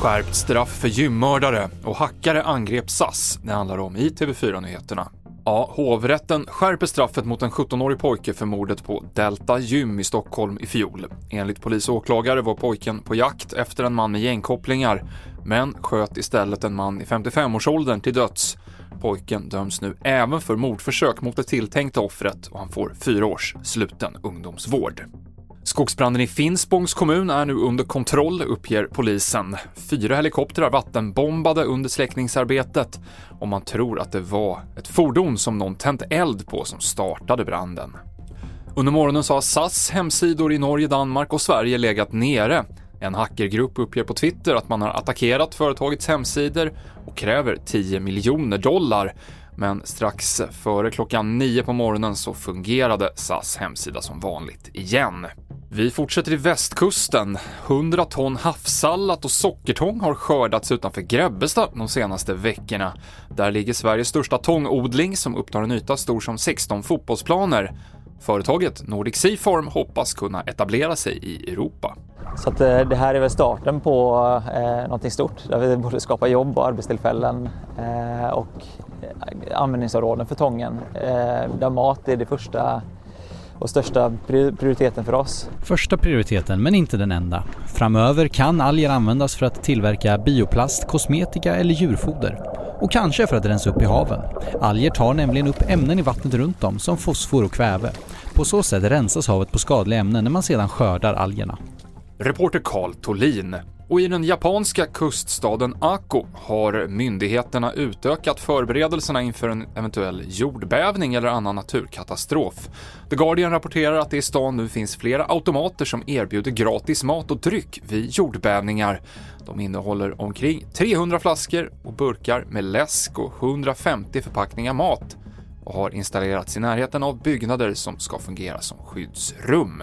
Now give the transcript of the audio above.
Skärpt straff för gymmördare och hackare angrep SAS. Det handlar om i TV4-nyheterna. Ja, hovrätten skärper straffet mot en 17-årig pojke för mordet på Delta Gym i Stockholm i fjol. Enligt polis och åklagare var pojken på jakt efter en man med gängkopplingar, men sköt istället en man i 55-årsåldern till döds. Pojken döms nu även för mordförsök mot det tilltänkta offret och han får fyra års sluten ungdomsvård. Skogsbranden i Finspångs kommun är nu under kontroll, uppger polisen. Fyra helikoptrar vattenbombade under släckningsarbetet och man tror att det var ett fordon som någon tänt eld på som startade branden. Under morgonen så har SAS hemsidor i Norge, Danmark och Sverige legat nere. En hackergrupp uppger på Twitter att man har attackerat företagets hemsidor och kräver 10 miljoner dollar. Men strax före klockan 9 på morgonen så fungerade SAS hemsida som vanligt igen. Vi fortsätter i västkusten. 100 ton havssallat och sockertång har skördats utanför Grebbestad de senaste veckorna. Där ligger Sveriges största tångodling som upptar en yta stor som 16 fotbollsplaner. Företaget Nordic Sea Farm hoppas kunna etablera sig i Europa. Så att, eh, det här är väl starten på eh, någonting stort där vi både skapar jobb och arbetstillfällen eh, och eh, användningsområden för tången. Eh, där mat är det första och största prioriteten för oss. Första prioriteten, men inte den enda. Framöver kan alger användas för att tillverka bioplast, kosmetika eller djurfoder. Och kanske för att rensa upp i haven. Alger tar nämligen upp ämnen i vattnet runt om som fosfor och kväve. På så sätt rensas havet på skadliga ämnen när man sedan skördar algerna. Reporter Karl Tolin. Och i den japanska kuststaden Ako har myndigheterna utökat förberedelserna inför en eventuell jordbävning eller annan naturkatastrof. The Guardian rapporterar att det i stan nu finns flera automater som erbjuder gratis mat och dryck vid jordbävningar. De innehåller omkring 300 flaskor och burkar med läsk och 150 förpackningar mat och har installerats i närheten av byggnader som ska fungera som skyddsrum.